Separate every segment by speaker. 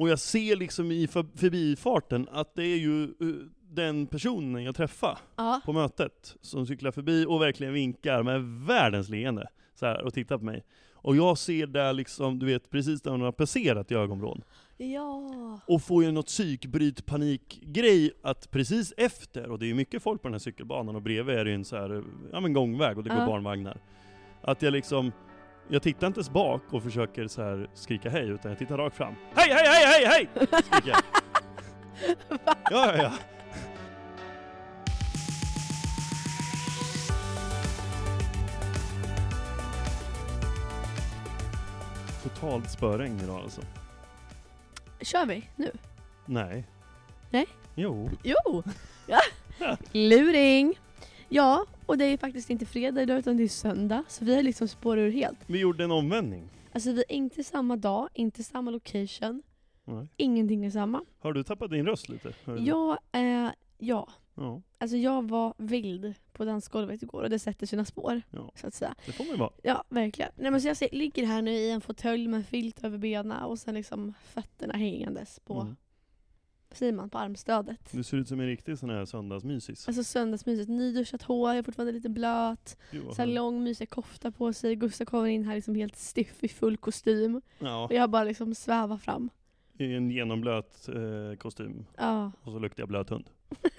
Speaker 1: Och jag ser liksom i för, förbifarten att det är ju eh, den personen jag träffar
Speaker 2: Ja.
Speaker 1: på mötet som cyklar förbi och verkligen vinkar med världens leende så här, och tittar på mig. Och jag ser där liksom, du vet, precis där hon har passerat i ögonvrån.
Speaker 2: Ja.
Speaker 1: Och får ju något psykbryt panikgrej att precis efter, och det är ju mycket folk på den här cykelbanan och bredvid är det ju en så här, ja men gångväg och det går
Speaker 2: Ja.
Speaker 1: barnvagnar. Att jag liksom, jag tittar inte ens bak och försöker så här skrika hej, utan jag tittar rakt fram. Hej, hej, hej, hej, hej! Skriker jag. Ja, ja, ja. Totalt spöregn idag alltså.
Speaker 2: Kör vi nu?
Speaker 1: Nej.
Speaker 2: Nej.
Speaker 1: Jo.
Speaker 2: Jo! Ja. Luring! Ja, och det är faktiskt inte fredag idag utan det är söndag. Så vi har liksom spårat ur helt.
Speaker 1: Vi gjorde en omvändning.
Speaker 2: Alltså vi är inte samma dag, inte samma location.
Speaker 1: Nej.
Speaker 2: Ingenting är samma.
Speaker 1: Har du tappat din röst lite?
Speaker 2: Jag, eh, ja.
Speaker 1: Ja,
Speaker 2: Alltså jag var vild på dansgolvet igår och det sätter sina spår.
Speaker 1: Ja.
Speaker 2: Så att säga.
Speaker 1: det får man ju vara.
Speaker 2: Ja, verkligen. Nej, men så jag ligger här nu i en fåtölj med filt över benen och sen liksom fötterna hängandes på,
Speaker 1: Mm.
Speaker 2: Vad säger man, på armstödet.
Speaker 1: Du ser ut som en riktig sån här söndagsmysis.
Speaker 2: Alltså söndagsmysigt, nyduschat hår, jag är fortfarande lite blöt.
Speaker 1: Vad
Speaker 2: Så här lång mysig kofta på sig. Gustav kommer in här liksom helt stiff i full kostym.
Speaker 1: Ja,
Speaker 2: Och jag bara liksom svävar fram.
Speaker 1: i en genomblöt eh, kostym.
Speaker 2: Ja.
Speaker 1: Och så luktar jag blöt hund.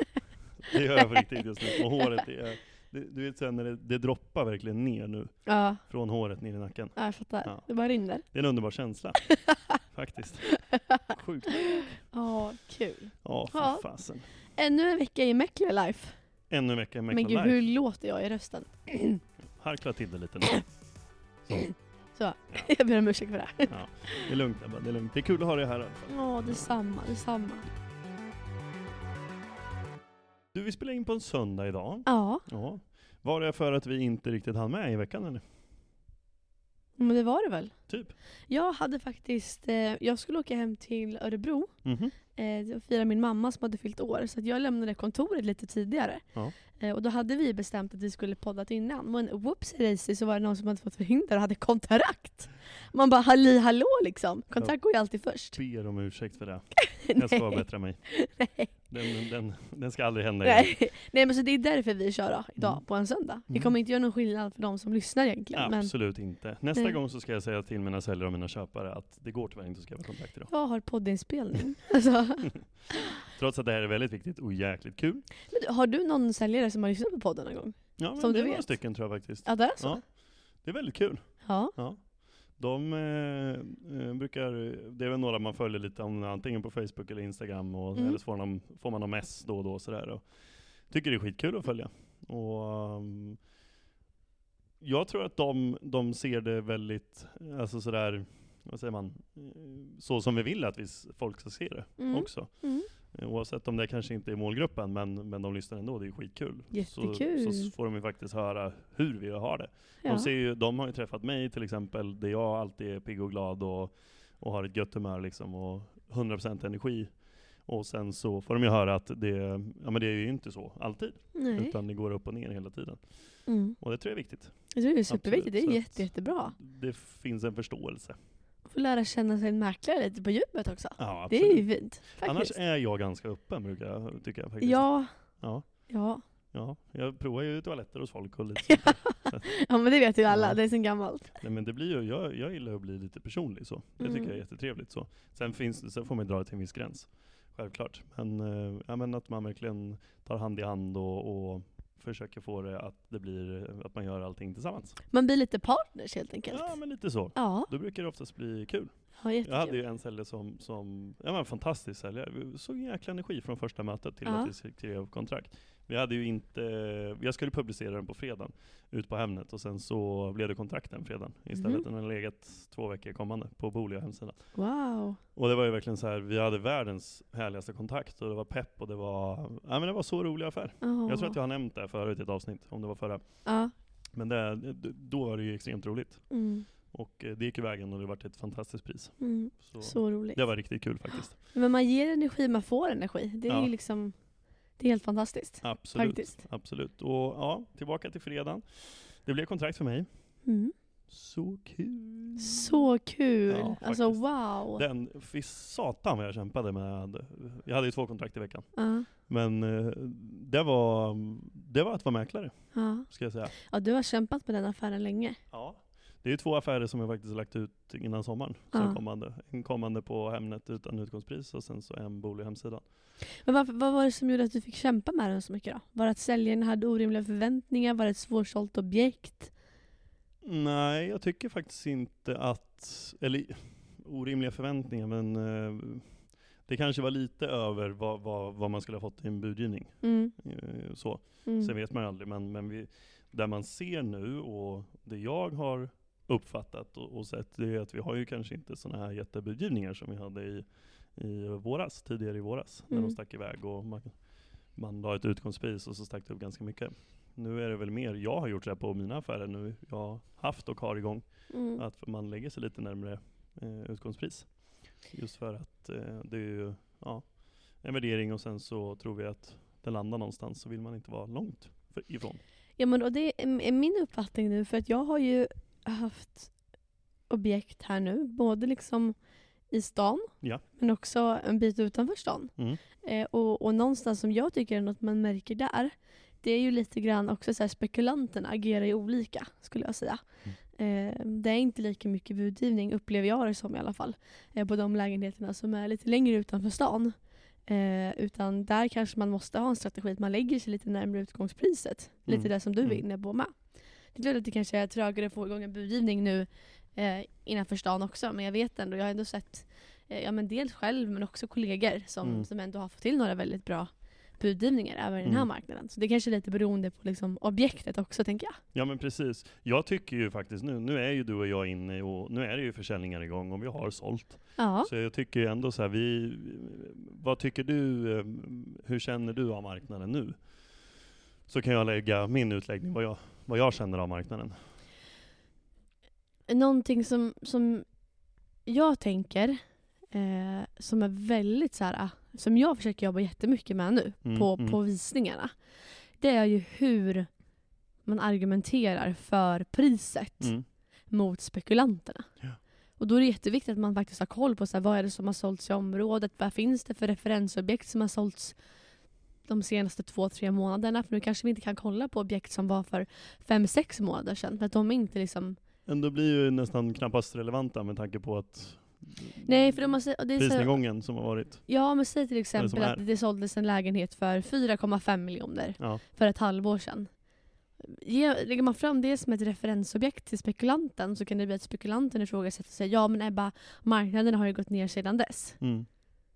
Speaker 1: det gör jag på riktigt just nu. Och håret är... Du vet sen när det, det droppar verkligen ner nu.
Speaker 2: Ja,
Speaker 1: Från håret ner i nacken.
Speaker 2: ja, jag fattar.
Speaker 1: Ja.
Speaker 2: Det bara rinner.
Speaker 1: Det är en underbar känsla. Faktiskt. Sjukt.
Speaker 2: Ja, kul.
Speaker 1: Ja,
Speaker 2: Ja.
Speaker 1: för fasen.
Speaker 2: Ännu en vecka i Mäckler Life.
Speaker 1: Ännu en vecka i
Speaker 2: Men
Speaker 1: Mäckla
Speaker 2: gud,
Speaker 1: Live.
Speaker 2: hur låter jag i rösten?
Speaker 1: Harkla till det lite nu. Så.
Speaker 2: jag ber om ursäkt för det.
Speaker 1: Ja. Det är lugnt Ebba, det är lugnt. Det är kul att ha dig här i alla fall.
Speaker 2: Ja, detsamma, detsamma.
Speaker 1: Du, vi spelar in på en söndag idag.
Speaker 2: Ja,
Speaker 1: Ja. Var det för att vi inte riktigt hann med i veckan eller?
Speaker 2: men det var det väl.
Speaker 1: Typ.
Speaker 2: Jag hade faktiskt, eh, jag skulle åka hem till Örebro
Speaker 1: Mhm.
Speaker 2: eh, och fira min mamma som hade fyllt år. Så att jag lämnade kontoret lite tidigare.
Speaker 1: Ja.
Speaker 2: Eh, och då hade vi bestämt att vi skulle poddat innan. Men whoops daisy så var det någon som hade fått förhinder och hade kontrakt. Man bara halli hallå liksom. Kontrakt går ju alltid först.
Speaker 1: Ber om ursäkt för det. Jag ska bättra mig.
Speaker 2: Nej.
Speaker 1: Den, den, den ska aldrig hända igen.
Speaker 2: Nej. Nej men så det är därför vi kör då, idag
Speaker 1: Mm.
Speaker 2: på en söndag. Det
Speaker 1: Mm.
Speaker 2: kommer inte göra någon skillnad för de som lyssnar egentligen. Men
Speaker 1: Absolut inte. Nästa
Speaker 2: Nej.
Speaker 1: gång så ska jag säga till mina säljare och mina köpare att det går tyvärr inte att skriva kontrakt idag.
Speaker 2: jag har poddinspelning. alltså,
Speaker 1: Trots att det här är väldigt viktigt och jäkligt kul.
Speaker 2: men har du någon säljare som har lyssnat på podden någon gång?
Speaker 1: Ja, men
Speaker 2: Som
Speaker 1: det
Speaker 2: du
Speaker 1: är några
Speaker 2: vet.
Speaker 1: stycken tror jag faktiskt.
Speaker 2: Ja det är så?
Speaker 1: Ja. Det är väldigt kul.
Speaker 2: Ja.
Speaker 1: Ja. De eh, eh, brukar, det är väl några man följer lite om antingen på Facebook eller Instagram och,
Speaker 2: Mm.
Speaker 1: eller så får, de, får man någon mess då och då sådär. Och tycker det är skitkul att följa. Och, um, jag tror att de, de ser det väldigt, alltså sådär, vad säger man, eh, så som vi vill att vi, folk ska se det
Speaker 2: Mm.
Speaker 1: också.
Speaker 2: Mm.
Speaker 1: Oavsett om det kanske inte är målgruppen, men, men de lyssnar ändå, det är skitkul.
Speaker 2: Jättekul.
Speaker 1: Så, så får de ju faktiskt höra hur vi har det.
Speaker 2: Ja.
Speaker 1: De, ser ju, de har ju träffat mig till exempel, där jag alltid är pigg och glad och, och har ett gött humör liksom och 100% energi. Och sen så får de ju höra att det, ja, men det är ju inte så alltid,
Speaker 2: Nej.
Speaker 1: utan det går upp och ner hela tiden.
Speaker 2: Mm.
Speaker 1: Och det tror jag är viktigt.
Speaker 2: Jag tror det är superviktigt,
Speaker 1: Absolut,
Speaker 2: det är jätte, jättebra.
Speaker 1: Det finns en förståelse.
Speaker 2: Få lära känna sig en mäklare lite på djupet också.
Speaker 1: Ja,
Speaker 2: Det är ju fint.
Speaker 1: Annars
Speaker 2: Faktiskt.
Speaker 1: är jag ganska öppen brukar jag tycka. Faktiskt.
Speaker 2: Ja,
Speaker 1: Ja,
Speaker 2: ja.
Speaker 1: ja, jag provar ju toaletter hos folk och lite
Speaker 2: Ja.
Speaker 1: sånt
Speaker 2: ja men det vet ju alla,
Speaker 1: Ja.
Speaker 2: det är sen gammalt.
Speaker 1: Nej men det blir ju, jag, jag gillar att bli lite personlig så. Det tycker
Speaker 2: Mm.
Speaker 1: jag är jättetrevligt så. Sen, finns, sen får man dra det till en viss gräns. Självklart. Men, eh, ja, men att man verkligen tar hand i hand och, och försöker få det att det blir, att man gör allting tillsammans.
Speaker 2: Man blir lite partners helt enkelt.
Speaker 1: Ja men lite så.
Speaker 2: Ja,
Speaker 1: Då brukar det oftast bli kul.
Speaker 2: ja
Speaker 1: Jag hade ju en säljare som, som ja, men en fantastisk säljare. Så jäkla energi från första mötet till
Speaker 2: Ja.
Speaker 1: att vi skrev kontrakt. Vi hade ju inte, jag skulle publicera den på fredagen ut på Hemnet och sen så blev det kontrakt den fredagen istället.
Speaker 2: Mhm.
Speaker 1: Den har legat två veckor kommande på Bolia hemsida.
Speaker 2: Wow.
Speaker 1: Och det var ju verkligen så här, vi hade världens härligaste kontakt och det var pepp och det var, ja men det var så rolig affär. Jag tror att jag har nämnt det förut i ett avsnitt, om det var förra.
Speaker 2: Ja.
Speaker 1: Men det, då var det ju extremt roligt.
Speaker 2: Mm.
Speaker 1: Och eh, det gick vägen och det vart ett fantastiskt pris.
Speaker 2: Mm.
Speaker 1: Så,
Speaker 2: Så roligt.
Speaker 1: det var riktigt kul faktiskt.
Speaker 2: Men man ger energi, man får energi. Det är
Speaker 1: Ja.
Speaker 2: ju liksom, det är helt fantastiskt.
Speaker 1: Absolut.
Speaker 2: Faktiskt.
Speaker 1: Absolut. Och ja, tillbaka till fredagen. Det blev kontrakt för mig.
Speaker 2: Mm.
Speaker 1: Så kul!
Speaker 2: Så kul!
Speaker 1: Ja,
Speaker 2: alltså wow!
Speaker 1: Den, fy satan vad jag kämpade med, jag hade ju två kontrakt i veckan.
Speaker 2: Ja,
Speaker 1: Men eh, det var, det var att vara mäklare,
Speaker 2: ja.
Speaker 1: ska jag säga.
Speaker 2: ja, du har kämpat med den affären länge.
Speaker 1: Ja. Det är två affärer som jag faktiskt lagt ut innan sommaren. Som
Speaker 2: Ja.
Speaker 1: kommande. En kommande på Hemnet utan utgångspris och sen så en bolig hemsidan.
Speaker 2: Men varför, vad var det som gjorde att du fick kämpa med den så mycket då? Var det att säljaren hade orimliga förväntningar? Var det ett svårsålt objekt?
Speaker 1: Nej, jag tycker faktiskt inte att, eller orimliga förväntningar, men eh, det kanske var lite över vad, vad, vad man skulle ha fått i en budgivning.
Speaker 2: Mm.
Speaker 1: Eh, så.
Speaker 2: Mm.
Speaker 1: Sen vet man ju aldrig, men, men vi, där man ser nu och det jag har uppfattat och, och sett, det är att vi har ju kanske inte sådana här jättebudgivningar som vi hade i, i våras, tidigare i våras, när
Speaker 2: Mm.
Speaker 1: de stack iväg och man, man la ett utgångspris och så stack det upp ganska mycket. Nu är det väl mer, jag har gjort det på mina affärer nu, jag har haft och har igång,
Speaker 2: Mm.
Speaker 1: att man lägger sig lite närmare eh, utgångspris. Just för att eh, det är ju ja, en värdering och sen så tror vi att det landar någonstans så vill man inte vara långt ifrån.
Speaker 2: Ja men och det är min uppfattning nu för att jag har ju haft objekt här nu, både liksom i stan
Speaker 1: Ja.
Speaker 2: men också en bit utanför stan.
Speaker 1: Mm.
Speaker 2: Eh, och, och någonstans som jag tycker är något man märker där, det är ju lite grann också så här spekulanterna agerar ju olika skulle jag säga. Eh, det är inte lika mycket budgivning upplever jag det som i alla fall. Eh, på de lägenheterna som är lite längre utanför stan. Eh, utan där kanske man måste ha en strategi att man lägger sig lite närmare utgångspriset. Lite
Speaker 1: Mm.
Speaker 2: det som du är
Speaker 1: Mm.
Speaker 2: inne på med. Det är klart att det kanske är trögare att få igång en budgivning nu eh, innanför stan också. Men jag vet ändå, jag har ändå sett eh, ja, men dels själv men också kollegor som,
Speaker 1: Mm.
Speaker 2: som ändå har fått till några väldigt bra budgivningar även i den här
Speaker 1: Mm.
Speaker 2: marknaden. Så det kanske är lite beroende på liksom, objektet också tänker jag.
Speaker 1: Ja men precis. Jag tycker ju faktiskt nu, nu är ju du och jag inne och nu är det ju försäljningar igång och vi har sålt.
Speaker 2: Ja.
Speaker 1: Så jag tycker ändå så här, vi, vad tycker du, eh, hur känner du av marknaden nu? Så kan jag lägga min utläggning, vad jag, vad jag känner av marknaden.
Speaker 2: Någonting som, som jag tänker, eh, som är väldigt så här, ah, som jag försöker jobba jättemycket med nu
Speaker 1: Mm,
Speaker 2: på,
Speaker 1: mm.
Speaker 2: på visningarna. Det är ju hur man argumenterar för priset
Speaker 1: Mm.
Speaker 2: mot spekulanterna.
Speaker 1: Ja.
Speaker 2: Och då är det jätteviktigt att man faktiskt har koll på så här, vad är det som har sålts i området, vad finns det för referensobjekt som har sålts de senaste två, tre månaderna. För nu kanske vi inte kan kolla på objekt som var för fem, sex månader sedan. För att de är inte liksom
Speaker 1: Ändå blir ju nästan knappast relevanta med tanke på att
Speaker 2: Nej, för säger... och Det är
Speaker 1: prisnedgången som har varit.
Speaker 2: ja, men säg till exempel att det såldes en lägenhet för 4,5 miljoner
Speaker 1: Ja.
Speaker 2: för ett halvår sedan. Ge, lägger man fram det som ett referensobjekt till spekulanten så kan det bli att spekulanten ifrågasätter sig. Ja men Ebba, marknaden har ju gått ner sedan dess.
Speaker 1: Mm.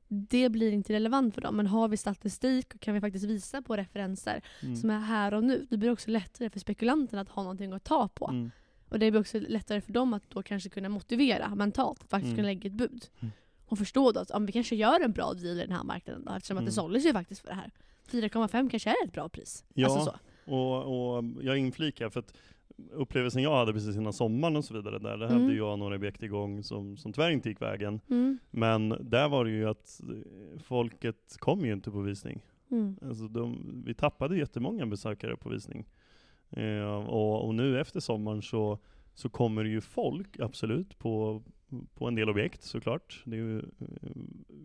Speaker 2: Det blir inte relevant för dem. Men har vi statistik och kan vi faktiskt visa på referenser
Speaker 1: Mm.
Speaker 2: som är här och nu, då blir det också lättare för spekulanten att ha någonting att ta på.
Speaker 1: Mm.
Speaker 2: Och det blir också lättare för dem att då kanske kunna motivera mentalt, att faktiskt
Speaker 1: Mm.
Speaker 2: kunna lägga ett bud.
Speaker 1: Mm.
Speaker 2: Och förstå då att om vi kanske gör en bra deal i den här marknaden då, eftersom att
Speaker 1: Mm.
Speaker 2: det såldes ju faktiskt för det här. 4,5 kanske är ett bra pris.
Speaker 1: Ja.
Speaker 2: Alltså så.
Speaker 1: Och, och jag inflikar för att upplevelsen jag hade precis innan sommaren och så vidare där, där
Speaker 2: Mm.
Speaker 1: hade jag några objekt igång som, som tyvärr inte gick vägen.
Speaker 2: Mm.
Speaker 1: Men där var det ju att eh, folket kom ju inte på visning.
Speaker 2: Mm.
Speaker 1: Alltså de, vi tappade jättemånga besökare på visning. Eh, och, och nu efter sommaren så, så kommer det ju folk, absolut, på, på en del objekt såklart. Det är ju eh,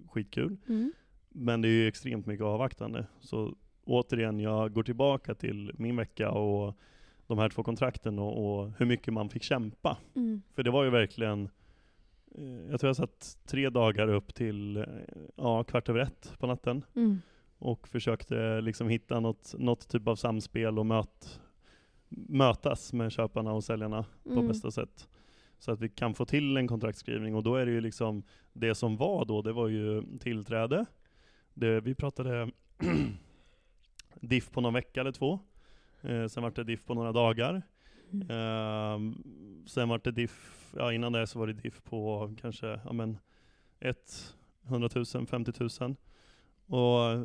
Speaker 1: skitkul.
Speaker 2: Mm.
Speaker 1: Men det är ju extremt mycket avvaktande. Så återigen, jag går tillbaka till min vecka och de här två kontrakten och, och hur mycket man fick kämpa.
Speaker 2: Mm.
Speaker 1: För det var ju verkligen, eh, jag tror jag satt tre dagar upp till eh, ja, kvart över ett på natten
Speaker 2: Mm.
Speaker 1: och försökte liksom hitta något, något typ av samspel och möt, mötas med köparna och säljarna på
Speaker 2: Mm.
Speaker 1: bästa sätt. Så att vi kan få till en kontraktskrivning och då är det ju liksom, det som var då, det var ju tillträde. Det, vi pratade diff på någon vecka eller två. Eh, sen var det diff på några dagar. Ehm, sen var det diff, ja innan det så var det diff på kanske, ja men, ett, 100 000, 50 000. Och eh,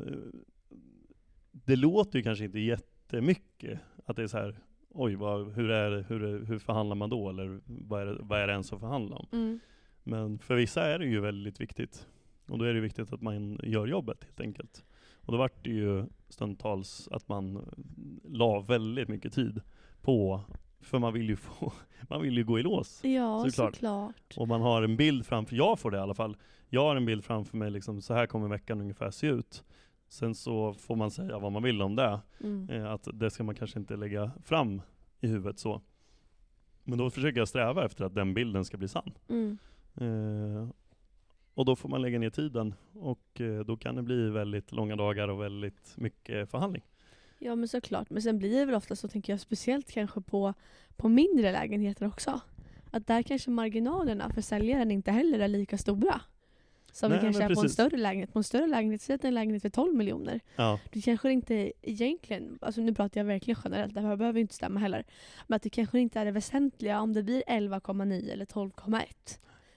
Speaker 1: det låter ju kanske inte jättemycket att det är så här, oj vad, hur, är, det- hur, hur förhandlar man då? Eller vad är, det, vad är det ens att förhandla om?
Speaker 2: Mm.
Speaker 1: Men för vissa är det ju väldigt viktigt. Och då är det viktigt att man gör jobbet helt enkelt. Och då vart det ju stundtals att man la väldigt mycket tid på För man vill ju få, man vill ju gå i lås.
Speaker 2: Ja,
Speaker 1: Såklart.
Speaker 2: såklart.
Speaker 1: Och man har en bild framför, jag får det i alla fall. Jag har en bild framför mig, liksom, så här kommer veckan ungefär se ut. Sen så får man säga vad man vill om det.
Speaker 2: Mm.
Speaker 1: Eh, att det ska man kanske inte lägga fram i huvudet så. Men då försöker jag sträva efter att den bilden ska bli sann.
Speaker 2: Mm.
Speaker 1: Eh, och då får man lägga ner tiden och eh, då kan det bli väldigt långa dagar och väldigt mycket förhandling.
Speaker 2: Ja men såklart. Men sen blir det väl ofta så tänker jag speciellt kanske på, på mindre lägenheter också. Att där kanske marginalerna för säljaren inte heller är lika stora. Som
Speaker 1: Nej,
Speaker 2: det kanske är på en
Speaker 1: precis.
Speaker 2: större lägenhet. På en större lägenhet, säg att en lägenhet för 12 miljoner.
Speaker 1: Ja,
Speaker 2: Det kanske inte egentligen, alltså nu pratar jag verkligen generellt, det här behöver inte stämma heller. Men att det kanske inte är det väsentliga om det blir 11,9 eller 12,1.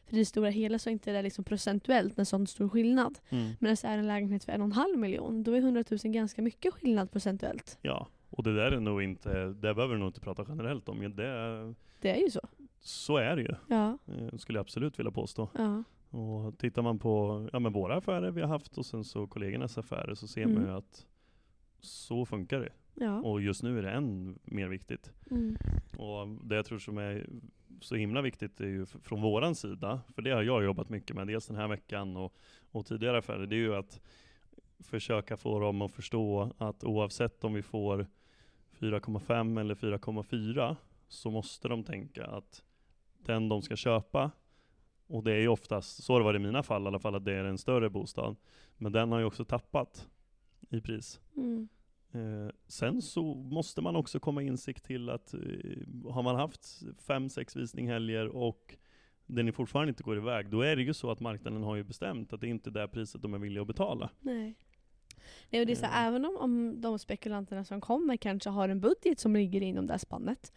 Speaker 2: För i det stora hela så är inte det liksom procentuellt en sån stor skillnad.
Speaker 1: mm.
Speaker 2: Men så är en lägenhet för en och en halv miljon, då är 100 000 ganska mycket skillnad procentuellt.
Speaker 1: ja. Och det där är nog inte, det behöver vi nog inte prata generellt om. Det,
Speaker 2: Det är ju så.
Speaker 1: så är det ju,
Speaker 2: Ja,
Speaker 1: eh, skulle jag absolut vilja påstå.
Speaker 2: ja.
Speaker 1: Och tittar man på ja, men våra affärer vi har haft och sen så kollegornas affärer så ser man
Speaker 2: Mm.
Speaker 1: ju att så funkar det.
Speaker 2: ja.
Speaker 1: Och just nu är det än mer viktigt.
Speaker 2: Mm.
Speaker 1: Och det jag tror som är så himla viktigt är ju från våran sida, för det har jag jobbat mycket med, dels den här veckan och, och tidigare affärer, det är ju att försöka få dem att förstå att oavsett om vi får 4,5 eller 4,4 så måste de tänka att den de ska köpa, och det är ju oftast, så har det varit i mina fall i alla fall, att det är en större bostad, men den har ju också tappat i pris.
Speaker 2: Mm.
Speaker 1: Eh, sen så måste man också komma insikt till att eh, har man haft fem, sex visninghelger och den är fortfarande inte går iväg, då är det ju så att marknaden har ju bestämt att det inte är det priset de är villiga att betala.
Speaker 2: Nej. Nej, och det är så,
Speaker 1: Eh.
Speaker 2: även om, om de spekulanterna som kommer kanske har en budget som ligger inom det här spannet,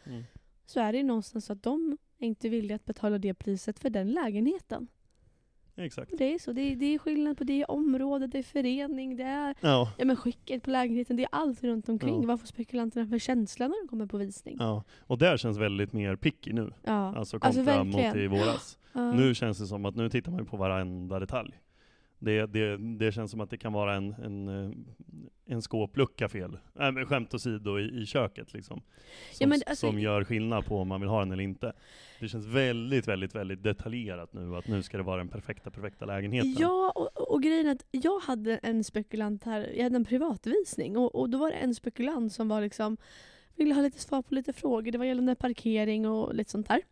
Speaker 2: så är det ju någonstans så att de är inte villiga att betala det priset för den lägenheten.
Speaker 1: Exakt.
Speaker 2: Det är så. Det är, det är skillnad på det är område, det är förening, det är
Speaker 1: Ja.
Speaker 2: ja, men skicket på lägenheten, det är allt runt omkring.
Speaker 1: Ja.
Speaker 2: Vad får spekulanterna för känsla när de kommer på visning?
Speaker 1: ja. Och där känns väldigt mer picky nu,
Speaker 2: Ja.
Speaker 1: alltså
Speaker 2: Alltså
Speaker 1: kontra mot
Speaker 2: verkligen.
Speaker 1: i våras.
Speaker 2: Ja.
Speaker 1: Nu känns det som att nu tittar man på varenda detalj. Det, det, det känns som att det kan vara en, en, eh, en skåplucka fel. Äh, men skämt åsido i, i köket liksom. Som,
Speaker 2: men alltså-
Speaker 1: som gör skillnad på om man vill ha den eller inte. Det känns väldigt, väldigt, väldigt detaljerat nu att nu ska det vara den perfekta, perfekta lägenheten.
Speaker 2: Ja, och, och, och grejen är att jag hade en spekulant här, jag hade en privatvisning och, och då var det en spekulant som var liksom ville ha lite svar på lite frågor. Det var gällande parkering och lite sånt där.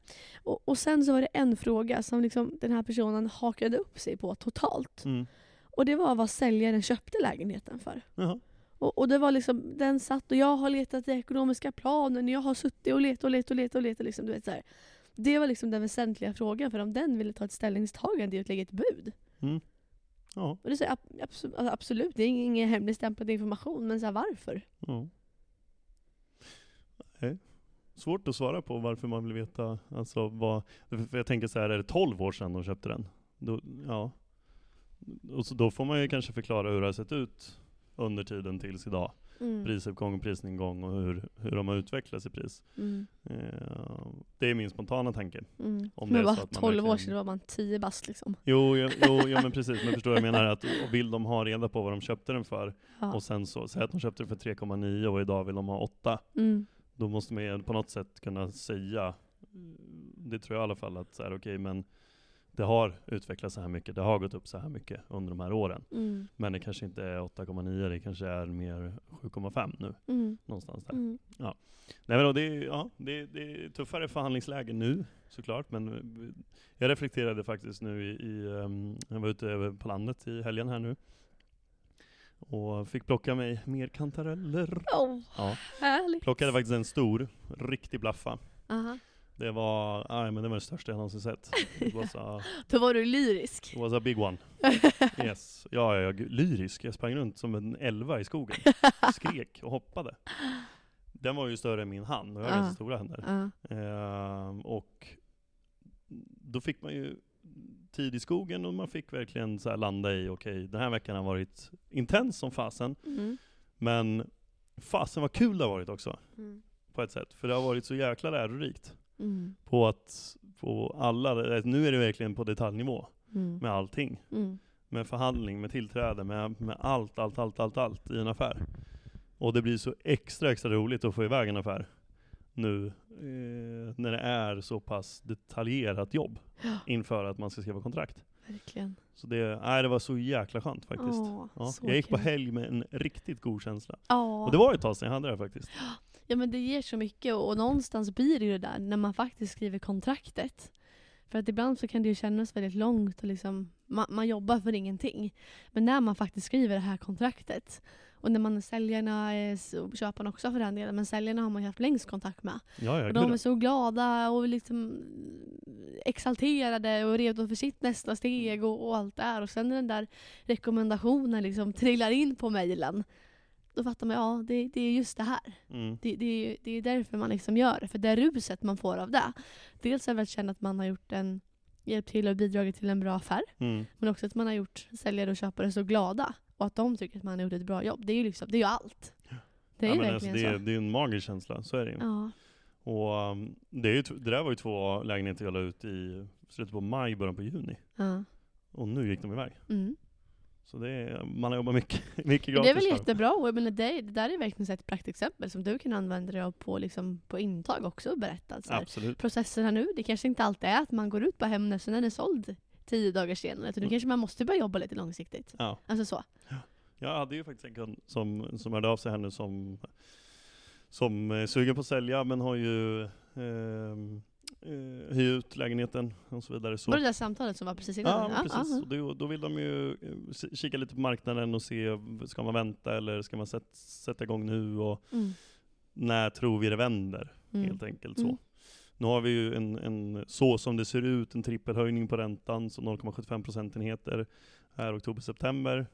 Speaker 2: Och, och sen så var det en fråga som liksom den här personen hakade upp sig på totalt.
Speaker 1: Mm.
Speaker 2: Och det var vad säljaren köpte lägenheten för.
Speaker 1: Jaha.
Speaker 2: Och, och det var liksom, den satt och jag har letat i ekonomiska planen, jag har suttit och letat och letat och letat och letat. Liksom, du vet, så här. Det var liksom den väsentliga frågan, för om den ville ta ett ställningstagande i att lägga ett bud.
Speaker 1: Mm. Ja.
Speaker 2: Och det är så, ab- alltså, absolut, det är ingen hemligstämplad information, men så här, varför?
Speaker 1: ja. Nej. Svårt att svara på varför man vill veta, alltså vad, för jag tänker så här, är det 12 år sedan de köpte den? Då, ja. Och så då får man ju kanske förklara hur det har sett ut under tiden tills idag.
Speaker 2: Mm.
Speaker 1: Prisuppgång och prisnedgång och hur, hur de har utvecklats i pris.
Speaker 2: Mm.
Speaker 1: Eh, det är min spontana tanke.
Speaker 2: Mm.
Speaker 1: Om det
Speaker 2: Men bara
Speaker 1: man
Speaker 2: 12 år
Speaker 1: verkligen-
Speaker 2: sedan var man 10 bast liksom.
Speaker 1: Jo, jo, jo, jo men precis, men förstår jag menar? Att, vill de ha reda på vad de köpte den för,
Speaker 2: Ja.
Speaker 1: och sen så, säg att de köpte den för 3,9 och idag vill de ha 8,
Speaker 2: Mm.
Speaker 1: Då måste man ju på något sätt kunna säga, det tror jag i alla fall, att så här, okej men det har utvecklats så här mycket, det har gått upp så här mycket under de här åren.
Speaker 2: Mm.
Speaker 1: Men det kanske inte är 8,9, det kanske är mer 7,5 nu,
Speaker 2: Mm.
Speaker 1: någonstans där.
Speaker 2: Mm.
Speaker 1: Nej men då, det, är, ja, det, det är tuffare förhandlingsläge nu såklart, men eh, jag reflekterade faktiskt nu i, i ehm, jag var ute på landet i helgen här nu, och fick plocka mig mer kantareller.
Speaker 2: Åh,
Speaker 1: Ja.
Speaker 2: härligt.
Speaker 1: Plockade faktiskt en stor, riktig blaffa.
Speaker 2: Aha.
Speaker 1: Det var, nej men det var det största jag någonsin sett. Så,
Speaker 2: Då var du lyrisk.
Speaker 1: it was a big one. Yes. Ja, jag är lyrisk. Jag sprang runt som en elva i skogen. Skrek och hoppade. Den var ju större än min hand, och jag har
Speaker 2: Ah.
Speaker 1: ganska stora händer.
Speaker 2: Ja.
Speaker 1: Ehm, och då fick man ju tid i skogen och man fick verkligen så landa i, okej, den här veckan har varit intens som fasen,
Speaker 2: Mm.
Speaker 1: men fasen vad kul det har varit också,
Speaker 2: Mm.
Speaker 1: på ett sätt. För det har varit så jäkla lärorikt.
Speaker 2: Mm.
Speaker 1: På att, på alla, nu är det verkligen på detaljnivå
Speaker 2: Mm.
Speaker 1: med allting.
Speaker 2: Mm.
Speaker 1: Med förhandling, med tillträde, med, med allt, allt, allt, allt, allt i en affär. Och det blir så extra, extra roligt att få iväg en affär. Nu eh, när det är så pass detaljerat jobb inför att man ska skriva kontrakt.
Speaker 2: Verkligen.
Speaker 1: Så det, nej, det var så jäkla skönt faktiskt.
Speaker 2: Åh,
Speaker 1: Ja, jag gick på
Speaker 2: kul.
Speaker 1: helg med en riktigt god känsla.
Speaker 2: Ja.
Speaker 1: Och det var ett tag sedan jag hade det faktiskt.
Speaker 2: Ja men det ger så mycket och, och någonstans blir det ju det där när man faktiskt skriver kontraktet. För att ibland så kan det ju kännas väldigt långt och liksom, man, man jobbar för ingenting. Men när man faktiskt skriver det här kontraktet och när man är säljarna, s- och köparna också för den delen, men säljarna har man ju haft längst kontakt med.
Speaker 1: Ja, ja,
Speaker 2: Och de är så glada och liksom exalterade och redo för sitt nästa steg och, och allt det här. Och sen när den där rekommendationen liksom trillar in på mejlen, då fattar man ja, det, det är just det här.
Speaker 1: Mm.
Speaker 2: Det, det, är, det är därför man liksom gör det. För det ruset man får av det. Dels är väl att känna att man har gjort en, hjälpt till och bidragit till en bra affär.
Speaker 1: Mm.
Speaker 2: Men också att man har gjort säljare och köpare så glada. Och att de tycker att man har gjort ett bra jobb. Det är ju liksom, det är ju allt. Det är
Speaker 1: ja, men alltså,
Speaker 2: verkligen
Speaker 1: det, är,
Speaker 2: så.
Speaker 1: det är en magisk känsla, så är det ju.
Speaker 2: Ja.
Speaker 1: Och um, det, är ju, det där var ju två lägenheter jag la ut i slutet på maj, början på juni.
Speaker 2: ja.
Speaker 1: Och nu gick de iväg.
Speaker 2: Mm.
Speaker 1: Så det är, man har jobbat mycket, mycket gratis
Speaker 2: Det är väl jättebra. Och det, det där är verkligen ett praktexempel som du kan använda dig av på, liksom, på intag också och berätta.
Speaker 1: Absolut.
Speaker 2: processen här nu, det kanske inte alltid är att man går ut på Hemnet sen är den såld tio dagar senare. Utan nu
Speaker 1: Mm.
Speaker 2: kanske man måste börja jobba lite långsiktigt.
Speaker 1: Ja.
Speaker 2: Alltså så.
Speaker 1: Jag hade ju faktiskt en kund som, som hörde av sig här nu som, som är sugen på att sälja men har ju ehm, eh, hyr ut lägenheten och så vidare. Så.
Speaker 2: Var det där samtalet som var precis innan?
Speaker 1: Ja, men precis.
Speaker 2: ja.
Speaker 1: Då, då vill de ju eh, kika lite på marknaden och se, ska man vänta eller ska man sätt, sätta igång nu och
Speaker 2: Mm.
Speaker 1: när tror vi det vänder?
Speaker 2: Mm.
Speaker 1: Helt enkelt så.
Speaker 2: Mm.
Speaker 1: Nu har vi ju en, en, så som det ser ut, en trippelhöjning på räntan, så 0,75 procentenheter här oktober-september.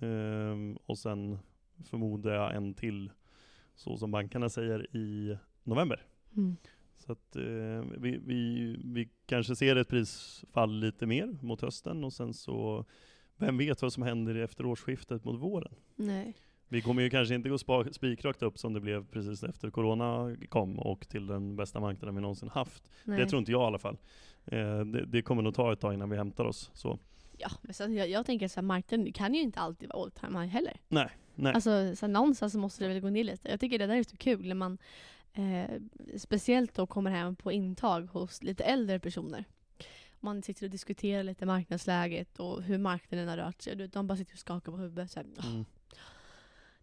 Speaker 1: Ehm, och sen förmodar jag en till, så som bankerna säger, i november.
Speaker 2: Mm.
Speaker 1: Så att eh, vi, vi, vi kanske ser ett prisfall lite mer mot hösten och sen så, vem vet vad som händer efter årsskiftet mot våren?
Speaker 2: Nej.
Speaker 1: Vi kommer ju kanske inte gå spikrakt upp som det blev precis efter corona kom och till den bästa marknaden vi någonsin haft.
Speaker 2: Nej.
Speaker 1: Det tror inte jag i alla fall. Eh, det, det kommer nog ta ett tag innan vi hämtar oss. Så.
Speaker 2: Ja, men sen, jag, jag tänker så här, marknaden kan ju inte alltid vara all time high heller.
Speaker 1: Nej, nej.
Speaker 2: Alltså så här, någonstans måste det väl gå ner lite. Jag tycker det där är så kul när man eh, speciellt då kommer hem på intag hos lite äldre personer. Man sitter och diskuterar lite marknadsläget och hur marknaden har rört sig. De bara sitter och skakar på huvudet. Så här, "Åh,
Speaker 1: Mm.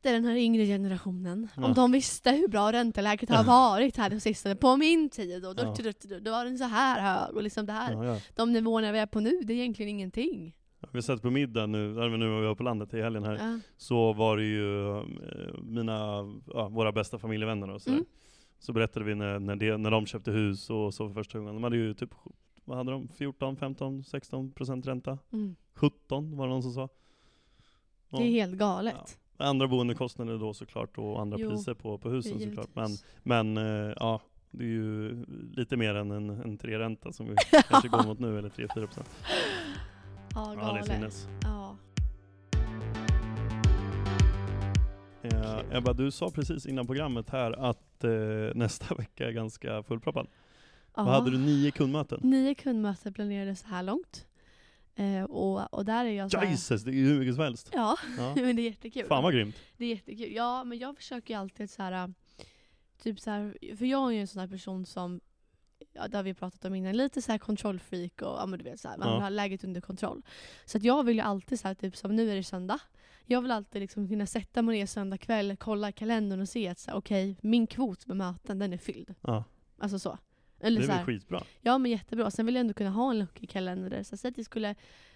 Speaker 2: Är den här yngre generationen.
Speaker 1: Ja.
Speaker 2: Om de visste hur bra ränteläget har varit här de sista, på min tid, och då,
Speaker 1: Ja.
Speaker 2: då, då, då var den så här hög. Och liksom det här,
Speaker 1: Ja, ja.
Speaker 2: de nivåerna vi är på nu, det är egentligen ingenting.
Speaker 1: Vi satt på middag nu, nu var vi var på landet i helgen här, så var det ju eh, mina, våra bästa familjevänner och sådär.
Speaker 2: Mm.
Speaker 1: Så berättade vi när, när, det, när de köpte hus och så för första gången. De hade ju typ, vad hade de? 14, 15, 16 procent ränta?
Speaker 2: Mm.
Speaker 1: 17 var det någon som sa.
Speaker 2: Det är helt galet.
Speaker 1: Andra boendekostnader då såklart och andra
Speaker 2: Jo,
Speaker 1: priser på, på husen såklart. Men, men eh, ja, det är ju lite mer än en, en tre-ränta som vi kanske går mot nu, eller 3-4 procent.
Speaker 2: Ja,
Speaker 1: Ja, det är
Speaker 2: galet.
Speaker 1: sinnes.
Speaker 2: Ja.
Speaker 1: Eh, Ebba, du sa precis innan programmet här att eh, nästa vecka är ganska fullproppad. Vad hade du? Nio kundmöten?
Speaker 2: Nio kundmöten planerade så här långt. Eh, och, och där är jag så här,
Speaker 1: Jesus, det är ju hur mycket som helst.
Speaker 2: Ja,
Speaker 1: Ja.
Speaker 2: men det är jättekul.
Speaker 1: Fan vad grymt.
Speaker 2: Det är jättekul. Ja, men jag försöker ju alltid så här, typ så här, för jag är ju en sån här person som, ja, det har vi pratat om innan, lite så här kontrollfreak och ja, men du vet så här, man
Speaker 1: Ja.
Speaker 2: vill ha läget under kontroll. Så att jag vill ju alltid så här, typ som nu är det söndag. Jag vill alltid liksom kunna sätta mig ner söndag kväll, kolla i kalendern och se att så här, okej, min kvot med möten den är fylld.
Speaker 1: Ja,
Speaker 2: Alltså så.
Speaker 1: Det
Speaker 2: Eller
Speaker 1: är
Speaker 2: så
Speaker 1: väl
Speaker 2: här,
Speaker 1: skitbra.
Speaker 2: Ja men jättebra. Sen vill jag ändå kunna ha en lucka i kalendern. Så säg att jag skulle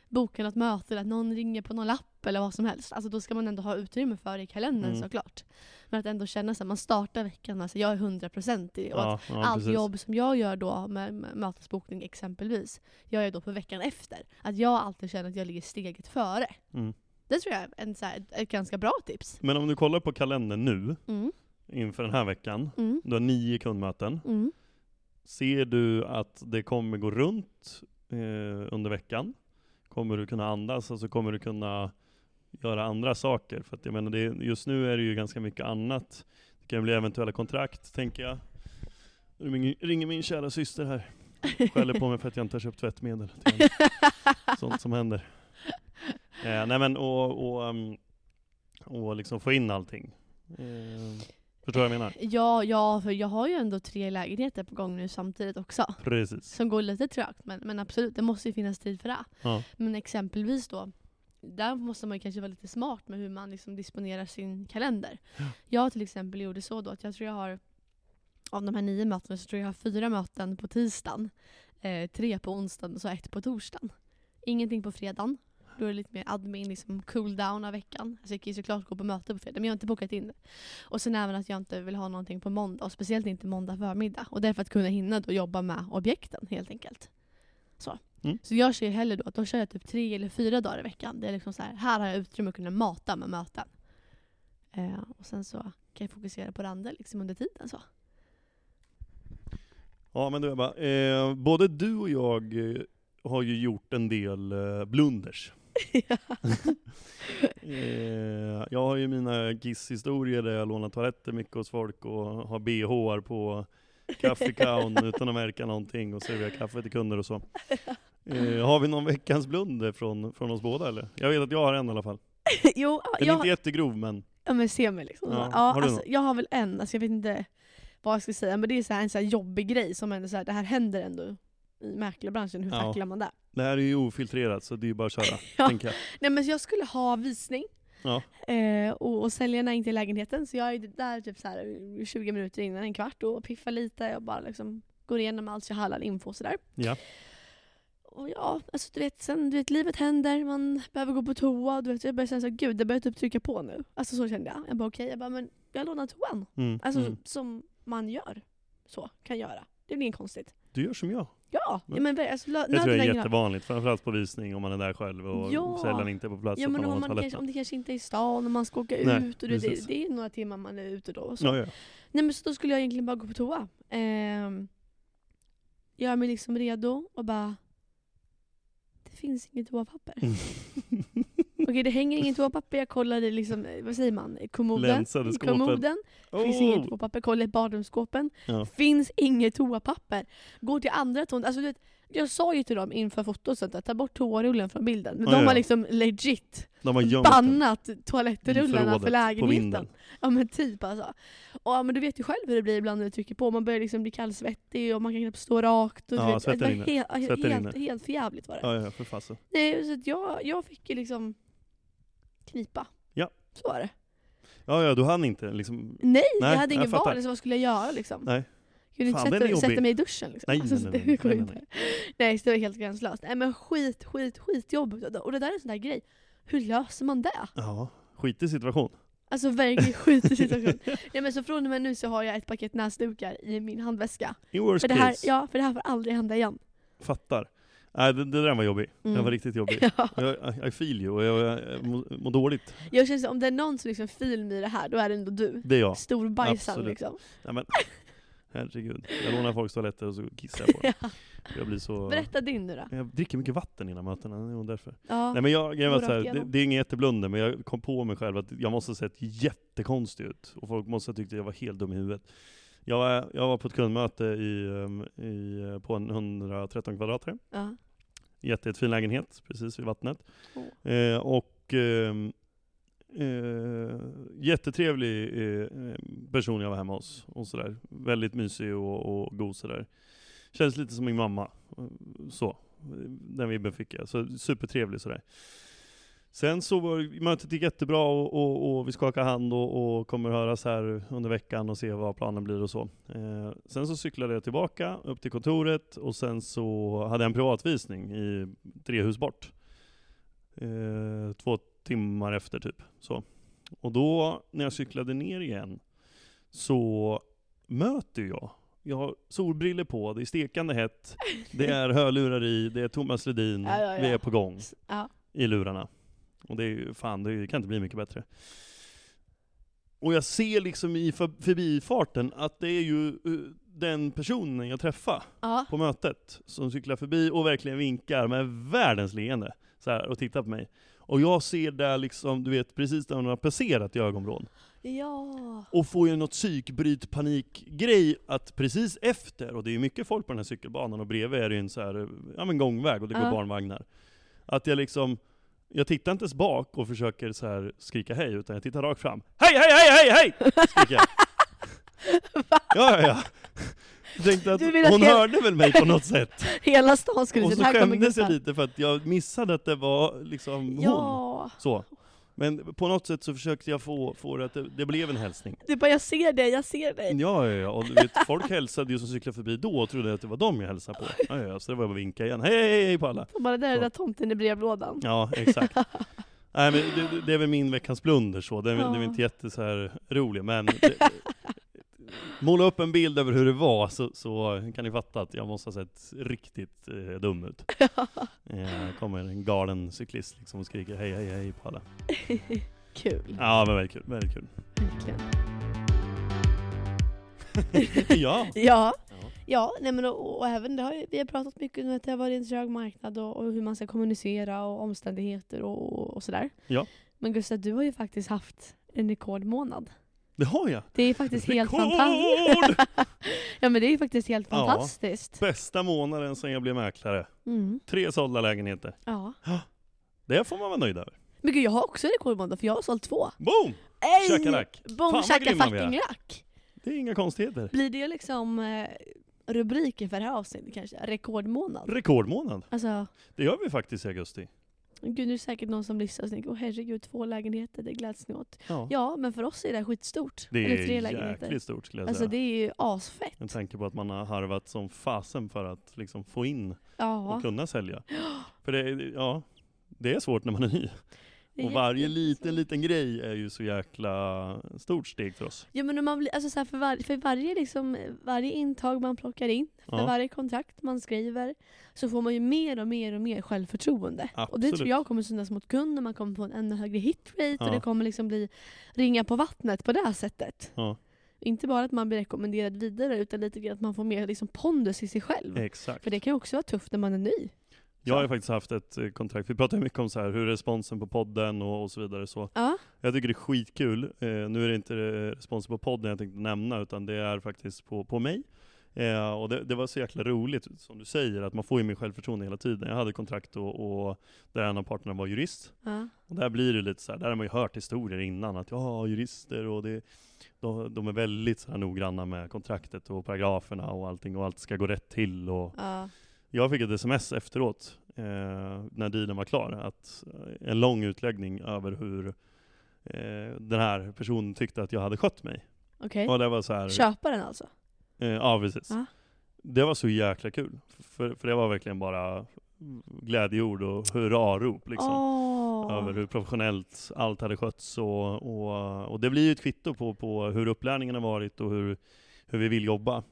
Speaker 2: boka något möte eller att någon ringer på någon lapp eller vad som helst. Alltså då ska man ändå ha utrymme för det i kalendern
Speaker 1: Mm.
Speaker 2: såklart. Men att ändå känna att man startar veckan, alltså jag är 100% i det. Och att
Speaker 1: Ja,
Speaker 2: allt
Speaker 1: precis.
Speaker 2: jobb som jag gör då med, med mötesbokning exempelvis, gör jag då på veckan efter. Att jag alltid känner att jag ligger steget före.
Speaker 1: Mm.
Speaker 2: Det tror jag är en, så här, ett ganska bra tips.
Speaker 1: Men om du kollar på kalendern nu,
Speaker 2: Mm.
Speaker 1: inför den här veckan,
Speaker 2: Mm.
Speaker 1: du har nio kundmöten. Ser du att det kommer gå runt eh, under veckan? Kommer du kunna andas? Alltså kommer du kunna göra andra saker? För att jag menar, det, just nu är det ju ganska mycket annat. Det kan bli eventuella kontrakt, tänker jag. Nu ringer- min kära syster här. Skäller på mig för att jag inte har köpt tvättmedel. Sånt som händer. Eh, nej men och, och, ehm, och liksom få in allting. Eh, Förstår du vad jag menar?
Speaker 2: Ja, ja, för jag har ju ändå tre lägenheter på gång nu samtidigt också.
Speaker 1: Precis.
Speaker 2: Som går lite trögt, men, men absolut, det måste ju finnas tid för det.
Speaker 1: Ja.
Speaker 2: Men exempelvis då, där måste man ju kanske vara lite smart med hur man liksom disponerar sin kalender.
Speaker 1: Ja.
Speaker 2: Jag till exempel gjorde så då att jag tror jag har, av de här nio mötena så tror jag jag har fyra möten på tisdagen, eh, tre på onsdagen och så ett på torsdagen. Ingenting på fredagen. Då är det lite mer admin, liksom cool down av veckan. Alltså jag kan ju såklart gå på möte på fredag men jag har inte bokat in det. Och sen även att jag inte vill ha någonting på måndag och speciellt inte måndag förmiddag. Och därför att kunna hinna då jobba med objekten helt enkelt. Så.
Speaker 1: Mm.
Speaker 2: Så jag ser hellre då att då kör jag typ tre eller fyra dagar i veckan. Det är liksom så här, här har jag utrymme att kunna mata med möten. Eh, och sen så kan jag fokusera på det andra liksom under tiden. Så.
Speaker 1: Ja men du Ebba, eh, både du och jag eh, har ju gjort en del eh, blunders. Eh, jag har ju mina Kiss-historier där jag lånar toaletter mycket hos folk och har bhar på kaffekaun utan att märka någonting och serverar kaffe till kunder och så. Eh, har vi någon veckans blunder från, från oss båda eller? Jag vet att jag har en i alla fall.
Speaker 2: jo,
Speaker 1: Den är
Speaker 2: jag,
Speaker 1: inte jättegrov men,
Speaker 2: ja, men se mig liksom.
Speaker 1: Ja,
Speaker 2: Ja,
Speaker 1: har
Speaker 2: alltså, jag har väl en, alltså, jag vet inte vad jag ska säga, men det är så här, en så här jobbig grej som ändå så här, det här händer ändå i mäklarbranschen. Hur
Speaker 1: Ja.
Speaker 2: tacklar man det?
Speaker 1: Det här är ju ofiltrerat så det är ju bara att köra,
Speaker 2: Ja.
Speaker 1: jag.
Speaker 2: Nej men jag skulle ha visning.
Speaker 1: Ja.
Speaker 2: Eh, och, och säljarna in till lägenheten, så jag är där typ så här 20 minuter innan, en kvart och piffar lite och bara liksom går igenom allt jag har all info och sådär.
Speaker 1: Ja.
Speaker 2: Och ja, alltså du vet, sen, du vet, livet händer, man behöver gå på toa, du vet, jag börjar känna såhär, gud det börjar typ trycka på nu. Alltså så kände jag. Jag bara okej, jag bara men jag lånar toan.
Speaker 1: Mm,
Speaker 2: Alltså
Speaker 1: mm.
Speaker 2: som man gör. Så, kan göra. Det är inget konstigt.
Speaker 1: Du gör som jag.
Speaker 2: Ja, ja men alltså,
Speaker 1: Det tror jag är jättevanligt, framförallt på visning om man är där själv och
Speaker 2: Ja.
Speaker 1: säljaren inte är på plats.
Speaker 2: Ja men om, man kanske, om det kanske inte är i stan och man ska åka
Speaker 1: Nej,
Speaker 2: ut och det, det, det är några timmar man är ute då. Och så.
Speaker 1: Ja, ja.
Speaker 2: Nej men så då skulle jag egentligen bara gå på toa. Ehm, göra mig liksom redo och bara... Det finns inget toapapper.
Speaker 1: Mm.
Speaker 2: Okej det hänger inget toapapper, jag kollade liksom, eh, vad säger man, i kommoden.
Speaker 1: Länsade
Speaker 2: I
Speaker 1: skåpen.
Speaker 2: kommoden. Finns
Speaker 1: Oh!
Speaker 2: inget toapapper, kolla i badrumsskåpen.
Speaker 1: Ja.
Speaker 2: Finns inget toapapper. Går till andra toan. Alltså, du vet, jag sa ju till dem inför fotot att ta bort toarullen från bilden. Men
Speaker 1: Ja,
Speaker 2: de
Speaker 1: ja.
Speaker 2: har liksom legit
Speaker 1: De har
Speaker 2: bannat
Speaker 1: i
Speaker 2: toalettrullarna för lägenheten. Ja men typ alltså. Och, ja, men du vet ju själv hur det blir ibland när det trycker på. Man börjar liksom bli kallsvettig och man kan knappt stå rakt. Och, du
Speaker 1: Ja,
Speaker 2: vet,
Speaker 1: svetten
Speaker 2: det var helt,
Speaker 1: Svetten
Speaker 2: helt,
Speaker 1: rinner.
Speaker 2: helt förjävligt var det.
Speaker 1: Ja, ja, för fasen.
Speaker 2: Nej, så jag, jag fick ju liksom knipa.
Speaker 1: Ja.
Speaker 2: Så var det.
Speaker 1: Ja, ja, du hann inte liksom.
Speaker 2: Nej,
Speaker 1: Nej,
Speaker 2: jag hade ingen
Speaker 1: fattar.
Speaker 2: val, så vad skulle jag göra liksom?
Speaker 1: Nej.
Speaker 2: Jag kunde inte sätta, sätta mig i duschen liksom.
Speaker 1: Nej,
Speaker 2: alltså,
Speaker 1: nej,
Speaker 2: så
Speaker 1: nej,
Speaker 2: det
Speaker 1: nej, nej,
Speaker 2: inte.
Speaker 1: nej.
Speaker 2: Nej, så det var helt gränslöst. Nej men skit, skit, skitjobbigt. Och det där är en sån där grej. Hur löser man det?
Speaker 1: Ja, skitig situation.
Speaker 2: Alltså verkligen skitig situation. ja, men så från och med nu så har jag ett paket näsdukar i min handväska.
Speaker 1: In worst
Speaker 2: För det, här,
Speaker 1: case.
Speaker 2: ja, för det här får aldrig hända igen.
Speaker 1: Fattar. Nej, det, det där var jobbig.
Speaker 2: Mm.
Speaker 1: Den var riktigt jobbig.
Speaker 2: Ja.
Speaker 1: Jag, I- feel you, och jag, jag mår mår dåligt.
Speaker 2: Jag känner så, om det är någon som liksom fil mig i det här, då är det ändå du.
Speaker 1: Det är jag.
Speaker 2: Storbajsaren
Speaker 1: absolut.
Speaker 2: liksom.
Speaker 1: Nej, men, herregud. Jag lånar folks toaletter och så kissar jag på dem.
Speaker 2: Ja.
Speaker 1: Jag blir så...
Speaker 2: Berätta din nu då.
Speaker 1: Jag dricker mycket vatten innan mötena, det är därför.
Speaker 2: Ja.
Speaker 1: Nej men jag, grejen var så här, det, det är ingen jätteblunder, men jag kom på mig själv att jag måste ha sett jättekonstig ut. Och folk måste ha tyckt att jag var helt dum i huvudet. Jag var, jag var på ett kundmöte i, ehm, i, eh, på en 113 kvadratare.
Speaker 2: Ja.
Speaker 1: Jätte, jättefin lägenhet, precis vid vattnet.
Speaker 2: Åh.
Speaker 1: Eh, och ehm, eh, jättetrevlig eh, person jag var hemma hos. Och sådär. Väldigt mysig och, och god sådär. Känns lite som min mamma. Eh, Så. Den vibben fick jag. Så supertrevlig sådär. Sen så var mötet gick jättebra och, och, och vi skakar hand och, och kommer höras här under veckan och se vad planen blir och så. Eh, sen så cyklade jag tillbaka upp till kontoret och sen så hade jag en privatvisning i tre hus bort. Eh, två timmar efter typ. Så. Och då när jag cyklade ner igen så möter jag jag har solbriller på, det är stekande hett, det är hörlurar i, det är Thomas Ledin,
Speaker 2: Ja, ja, ja.
Speaker 1: vi är på gång i lurarna. Och det är ju, fan, det kan inte bli mycket bättre. Och jag ser liksom i för, förbifarten att det är ju eh, den personen jag träffade
Speaker 2: Ja.
Speaker 1: på mötet som cyklar förbi och verkligen vinkar med världens leende så här, och tittar på mig. Och jag ser där liksom, du vet, precis där hon har passerat i ögonvrån.
Speaker 2: Ja.
Speaker 1: Och får ju något psykbryt panikgrej att precis efter, och det är ju mycket folk på den här cykelbanan och bredvid är det ju en så här, ja men gångväg och det går
Speaker 2: Ja.
Speaker 1: barnvagnar. Att jag liksom, jag tittar inte ens bak och försöker så här skrika hej, utan jag tittar rakt fram. Hej, hej, hej, hej, hej! Skriker jag. Ja, ja, ja. Jag tänkte att hon
Speaker 2: jag-
Speaker 1: hörde väl mig på något sätt.
Speaker 2: Hela stan skulle
Speaker 1: Och så skämdes jag lite för att jag missade att det var liksom hon.
Speaker 2: Ja.
Speaker 1: Så. Men på något sätt så försökte jag få, få det att det, det blev en hälsning.
Speaker 2: Du bara, jag ser dig, jag ser dig.
Speaker 1: Ja, ja, ja. Och vet, folk hälsade ju som cyklade förbi då och trodde att det var dem jag hälsade på. Ja, ja, så det var bara att vinka igen. Hej, hej, hej på alla.
Speaker 2: Och bara, där är den där tomten i brevlådan.
Speaker 1: Ja, exakt. Nej men det, det- är väl min veckans blunder så, det är, väl- det är
Speaker 2: Ja.
Speaker 1: inte jätte så här rolig men det, Måla upp en bild över hur det var så, så kan ni fatta att jag måste ha sett riktigt eh, dum ut. Eh, kommer en galen cyklist liksom och skriker hej hej hej på alla.
Speaker 2: Kul.
Speaker 1: Ja men väldigt kul, väldigt kul.
Speaker 2: Verkligen.
Speaker 1: ja.
Speaker 2: Ja,
Speaker 1: Ja.
Speaker 2: nej men och, och även det har ju, vi har pratat mycket om att det har varit en trög marknad och, och hur man ska kommunicera och omständigheter och, och, och sådär.
Speaker 1: Ja.
Speaker 2: Men Gustav, du har ju faktiskt haft en rekordmånad.
Speaker 1: Det har jag.
Speaker 2: Det är faktiskt helt
Speaker 1: Rekord!
Speaker 2: fantastiskt. ja men det är faktiskt helt
Speaker 1: Ja.
Speaker 2: fantastiskt.
Speaker 1: Bästa månaden sedan jag blev mäklare.
Speaker 2: Mm.
Speaker 1: Tre sålda lägenheter.
Speaker 2: Ja.
Speaker 1: Det får man vara nöjd över.
Speaker 2: Men gud jag har också en rekordmånad för jag har sålt två.
Speaker 1: Boom!
Speaker 2: Ej!
Speaker 1: Tjackalacka.
Speaker 2: Boom fucking lack!
Speaker 1: Det är inga konstigheter.
Speaker 2: Blir det liksom eh, rubriken för det här avsnittet kanske? Rekordmånad?
Speaker 1: Rekordmånad.
Speaker 2: Alltså,
Speaker 1: Det gör vi faktiskt i augusti.
Speaker 2: Gud nu är det säkert någon som lyssnar och tänker åh herregud, två lägenheter, det gläds ni åt.
Speaker 1: Ja.
Speaker 2: Ja, men för oss är det skitstort.
Speaker 1: Det
Speaker 2: Eller
Speaker 1: är
Speaker 2: tre lägenheter.
Speaker 1: stort skulle jag
Speaker 2: Alltså
Speaker 1: säga.
Speaker 2: det är ju asfett.
Speaker 1: Jag tänker på att man har harvat som fasen för att liksom få in och
Speaker 2: Ja.
Speaker 1: kunna sälja. För det, ja, det är svårt när man är ny. Och varje liten, liten grej är ju så jäkla stort steg för oss.
Speaker 2: Ja men man blir, alltså så här, för, var, för varje, liksom, varje intag man plockar in, för
Speaker 1: Ja.
Speaker 2: varje kontrakt man skriver, så får man ju mer och mer och mer självförtroende. Och det
Speaker 1: Absolut.
Speaker 2: tror jag kommer synas mot kunden, man kommer få en ännu högre hitrate och
Speaker 1: Ja.
Speaker 2: det kommer liksom bli ringa på vattnet på det här sättet.
Speaker 1: Ja,
Speaker 2: Inte bara att man blir rekommenderad vidare utan lite grann att man får mer liksom pondus i sig själv.
Speaker 1: exakt.
Speaker 2: För det kan ju också vara tufft när man är ny.
Speaker 1: Jag har ju faktiskt haft ett eh, kontrakt, vi pratar ju mycket om så här, hur responsen på podden och, och så vidare. Så
Speaker 2: Ja.
Speaker 1: jag tycker det är skitkul. Eh, nu är det inte eh, responsen på podden jag tänkte nämna, utan det är faktiskt på, på mig. Eh, och det, det var så jäkla roligt, som du säger, att man får ju mer självförtroende hela tiden. Jag hade kontrakt och, och där en av parterna var jurist.
Speaker 2: ja.
Speaker 1: Och där blir det lite så här, där har man ju hört historier innan, att ja, jurister och det, de, de är väldigt så här noggranna med kontraktet och paragraferna och allting och allt ska gå rätt till. Och
Speaker 2: ja.
Speaker 1: Jag fick ett sms efteråt, eh, när dealen var klar, att eh, en lång utläggning över hur eh, den här personen tyckte att jag hade skött mig.
Speaker 2: Okej.
Speaker 1: Och det var så här,
Speaker 2: Köparen alltså?
Speaker 1: eh, ja precis.
Speaker 2: Ja.
Speaker 1: Det var så jäkla kul, för, för det var verkligen bara glädjeord och hurrarop liksom.
Speaker 2: Åh.
Speaker 1: över hur professionellt allt hade skötts och, och, och det blir ju ett kvitto på, på hur upplärningen har varit och hur, hur vi vill jobba.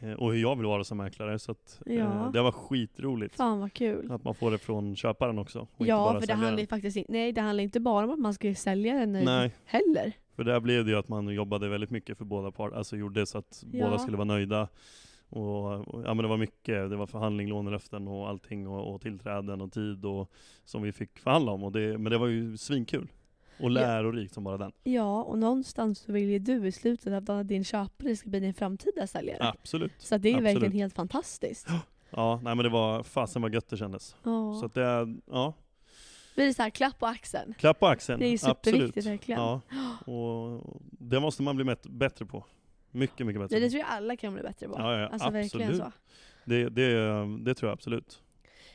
Speaker 1: Eh, Och hur jag vill vara som mäklare, så att,
Speaker 2: Ja.
Speaker 1: eh, det var skitroligt.
Speaker 2: Fan vad kul.
Speaker 1: Att man får det från köparen också,
Speaker 2: Ja, för det handlar faktiskt inte, nej det handlar inte bara om att man ska sälja den nöjd
Speaker 1: Nej,
Speaker 2: heller.
Speaker 1: för där blev det ju att man jobbade väldigt mycket för båda parter, alltså gjorde så att
Speaker 2: Ja.
Speaker 1: båda skulle vara nöjda. Och, och, ja men det var mycket, det var förhandling, lånelöften och allting och, och tillträden och tid och, som vi fick förhandla om. Och det, men det var ju svinkul. Och lärorikt som bara den.
Speaker 2: Ja, och någonstans så vill ju du i slutet att din köpare ska bli din framtida säljare.
Speaker 1: Absolut.
Speaker 2: Så det är
Speaker 1: absolut.
Speaker 2: verkligen helt fantastiskt.
Speaker 1: Ja, nej men det var, fasen vad gött det kändes.
Speaker 2: Ja.
Speaker 1: Så att det, är- ja,
Speaker 2: Blir det så här klapp på axeln?
Speaker 1: klapp på axeln.
Speaker 2: Det är
Speaker 1: Absolut.
Speaker 2: superviktigt verkligen.
Speaker 1: Ja, och det måste man bli bättre på. Mycket, mycket bättre
Speaker 2: Det, det tror jag alla kan bli bättre på.
Speaker 1: Ja, ja,
Speaker 2: alltså verkligen
Speaker 1: absolut.
Speaker 2: så.
Speaker 1: Det, det, det tror jag absolut.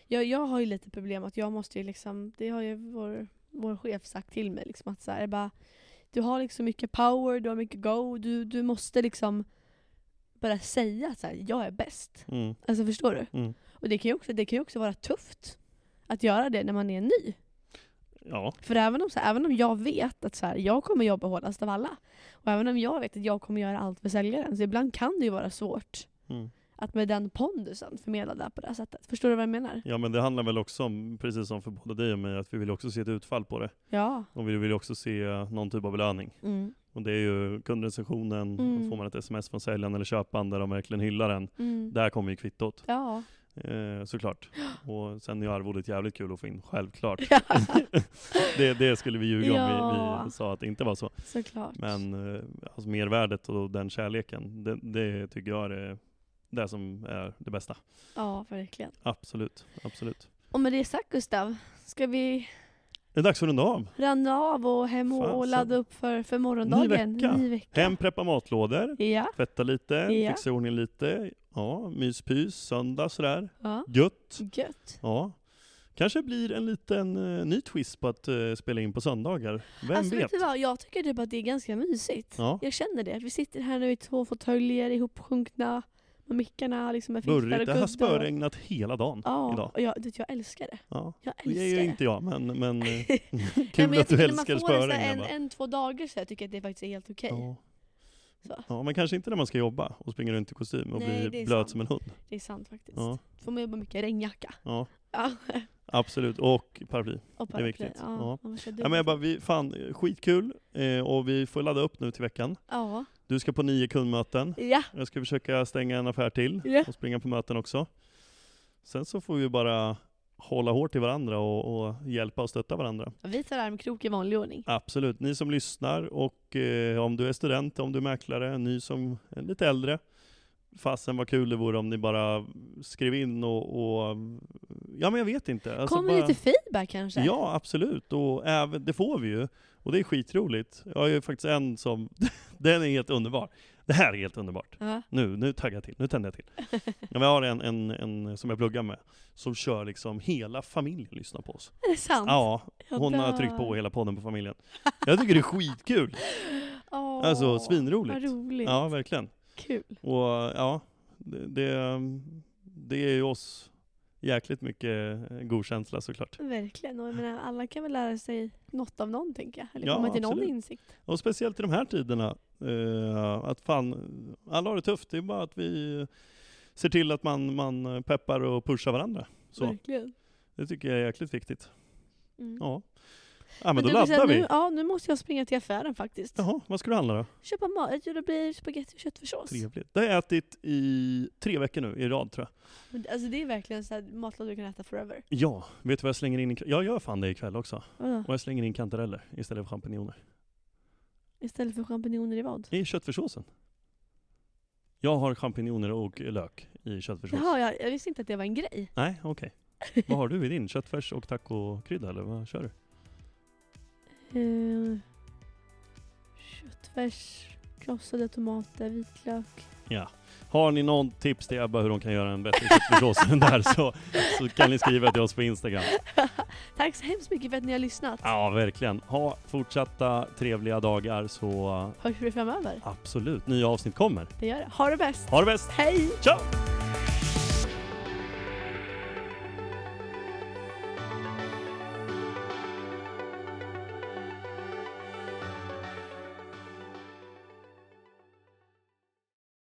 Speaker 2: Jag, jag har ju lite problem att jag måste ju liksom, det har ju vår, vår chef sagt till mig liksom att så här, bara, du har liksom mycket power, du har mycket go, du, du måste liksom bara säga att så här, jag är bäst.
Speaker 1: Mm,
Speaker 2: Alltså förstår du?
Speaker 1: mm.
Speaker 2: Och det kan ju också, det kan ju också vara tufft att göra det när man är ny.
Speaker 1: Ja,
Speaker 2: För även om, så här, även om jag vet att så här, jag kommer jobba hårdast av alla, och även om jag vet att jag kommer göra allt för säljaren, så ibland kan det ju vara svårt
Speaker 1: mm.
Speaker 2: Att med den pondusen förmedla det på det här sättet. Förstår du vad jag menar?
Speaker 1: ja, men det handlar väl också om, precis som för både dig och mig, att vi vill också se ett utfall på det.
Speaker 2: Ja.
Speaker 1: Och vi vill också se någon typ av belöning.
Speaker 2: Mm.
Speaker 1: Och det är ju kundrecensionen,
Speaker 2: Mm.
Speaker 1: får man ett sms från säljaren eller köparen där de verkligen hyllar den.
Speaker 2: Mm.
Speaker 1: Där kommer ju kvittot,
Speaker 2: Ja.
Speaker 1: eh, såklart. Och sen är arvodet jävligt kul att få in, självklart.
Speaker 2: ja,
Speaker 1: det, det skulle vi ljuga om
Speaker 2: Ja.
Speaker 1: vi, vi sa att det inte var så.
Speaker 2: såklart.
Speaker 1: Men eh, alltså mervärdet och den kärleken, det, det tycker jag är det, som är det bästa.
Speaker 2: Ja, verkligen.
Speaker 1: Absolut, absolut.
Speaker 2: Och med det sagt Gustav, ska vi
Speaker 1: Det är dags att runda av.
Speaker 2: Runda av och hem och, och
Speaker 1: Fasen.
Speaker 2: ladda upp för, för morgondagen.
Speaker 1: Ny vecka.
Speaker 2: Ny vecka.
Speaker 1: Hem, preppa matlådor,
Speaker 2: Ja.
Speaker 1: tvätta lite,
Speaker 2: Ja.
Speaker 1: fixa i ordning lite. Ja, myspys, söndag sådär.
Speaker 2: ja.
Speaker 1: Gött.
Speaker 2: Gött.
Speaker 1: Ja. Kanske blir en liten uh, ny twist på att eh, spela in på söndagar. Vem
Speaker 2: alltså,
Speaker 1: vet?
Speaker 2: vet vad? Jag tycker typ att det är ganska mysigt.
Speaker 1: Ja.
Speaker 2: Jag känner det. Vi sitter här nu i två fåtöljer ihopsjunkna med mickarna liksom och
Speaker 1: Burrigt. Det har spöregnat hela dagen
Speaker 2: Ja,
Speaker 1: idag.
Speaker 2: och jag, det, jag älskar det.
Speaker 1: Ja.
Speaker 2: Jag
Speaker 1: Det är
Speaker 2: älskar
Speaker 1: ju inte jag, men, men eh,
Speaker 2: Nej,
Speaker 1: kul
Speaker 2: men
Speaker 1: att du älskar spöregn.
Speaker 2: en,
Speaker 1: Ebba.
Speaker 2: en, två dagar så jag tycker att det faktiskt är helt okej.
Speaker 1: Ja.
Speaker 2: Så.
Speaker 1: ja, men kanske inte när man ska jobba och springa runt i kostym och
Speaker 2: Nej,
Speaker 1: bli
Speaker 2: är
Speaker 1: blöt
Speaker 2: sant.
Speaker 1: som en hund.
Speaker 2: Det är sant faktiskt.
Speaker 1: Ja,
Speaker 2: Får man jobba mycket regnjacka.
Speaker 1: ja,
Speaker 2: Ja.
Speaker 1: absolut. Och paraply.
Speaker 2: Och
Speaker 1: Det är viktigt.
Speaker 2: paraply. Ja,
Speaker 1: Ja.
Speaker 2: är
Speaker 1: Ja, men jag bara, vi, fan, skitkul. Eh, och vi får ladda upp nu till veckan.
Speaker 2: ja.
Speaker 1: Du ska på nio kundmöten.
Speaker 2: ja.
Speaker 1: Jag ska försöka stänga en affär till
Speaker 2: Ja.
Speaker 1: och springa på möten också. Sen så får vi bara hålla hårt i varandra och, och hjälpa och stötta varandra.
Speaker 2: Vi tar armkrok i vanlig ordning.
Speaker 1: Absolut. Ni som lyssnar och eh, om du är student, om du är mäklare, ny som är lite äldre. Fasen vad kul det vore om ni bara skrev in och, och ja men jag vet inte. Alltså
Speaker 2: Kommer
Speaker 1: bara,
Speaker 2: lite feedback kanske?
Speaker 1: Ja absolut, och även, det får vi ju. Och det är skitroligt. Jag har ju faktiskt en som, den är helt underbar. Det här är helt underbart.
Speaker 2: Ja.
Speaker 1: Nu, nu taggar jag till, nu tänder jag till. Jag har en, en, en som jag pluggar med, som kör liksom hela familjen lyssnar på oss.
Speaker 2: Är det sant?
Speaker 1: Ja, hon har tryckt på hela podden på familjen. Jag tycker det är skitkul.
Speaker 2: Åh,
Speaker 1: Alltså svinroligt.
Speaker 2: Vad roligt.
Speaker 1: Ja, verkligen.
Speaker 2: Kul.
Speaker 1: Och ja, det, det, det är ju oss jäkligt mycket god känsla såklart.
Speaker 2: Verkligen. Och jag menar, alla kan väl lära sig något av någon, tänker jag. Eller
Speaker 1: Ja,
Speaker 2: komma till någon
Speaker 1: absolut.
Speaker 2: insikt.
Speaker 1: Och speciellt i de här tiderna, eh, att fan, alla har det tufft. Det är bara att vi ser till att man, man peppar och pushar varandra. Så,
Speaker 2: Verkligen.
Speaker 1: det tycker jag är jäkligt viktigt.
Speaker 2: Mm.
Speaker 1: Ja, ja men, då
Speaker 2: du,
Speaker 1: laddar vi.
Speaker 2: Nu, ja, nu måste jag springa till affären faktiskt.
Speaker 1: Jaha, vad ska du handla då?
Speaker 2: Köpa mat. Det blir spagetti och köttfärssås.
Speaker 1: Trevligt. Det har jag ätit i tre veckor nu i rad tror jag.
Speaker 2: Men Alltså det är verkligen så här matlådor du kan äta forever.
Speaker 1: Ja, vet du vad jag slänger in? Jag gör fan det ikväll också.
Speaker 2: Vadå?
Speaker 1: Och jag slänger in kantareller istället för champinjoner.
Speaker 2: Istället för champinjoner i vad?
Speaker 1: I köttfärssåsen. Jag har champinjoner och lök i köttfärssås.
Speaker 2: Jaha, jag, jag visste inte att det var en grej.
Speaker 1: Nej, okej. vad har du i din? Köttfärs och tacokrydda eller vad kör du?
Speaker 2: Uh, köttfärs, krossade tomater, vitlök.
Speaker 1: Ja. Har ni någon tips till Ebba hur de kan göra en bättre köttfärssås än där så, så kan ni skriva till oss på Instagram.
Speaker 2: Tack så hemskt mycket för att ni har lyssnat.
Speaker 1: Ja, verkligen. Ha fortsatta trevliga dagar så
Speaker 2: Hörs vi framöver?
Speaker 1: absolut, nya avsnitt kommer.
Speaker 2: Det gör det. Ha det bäst.
Speaker 1: Ha det bäst!
Speaker 2: Hej!
Speaker 1: Ciao!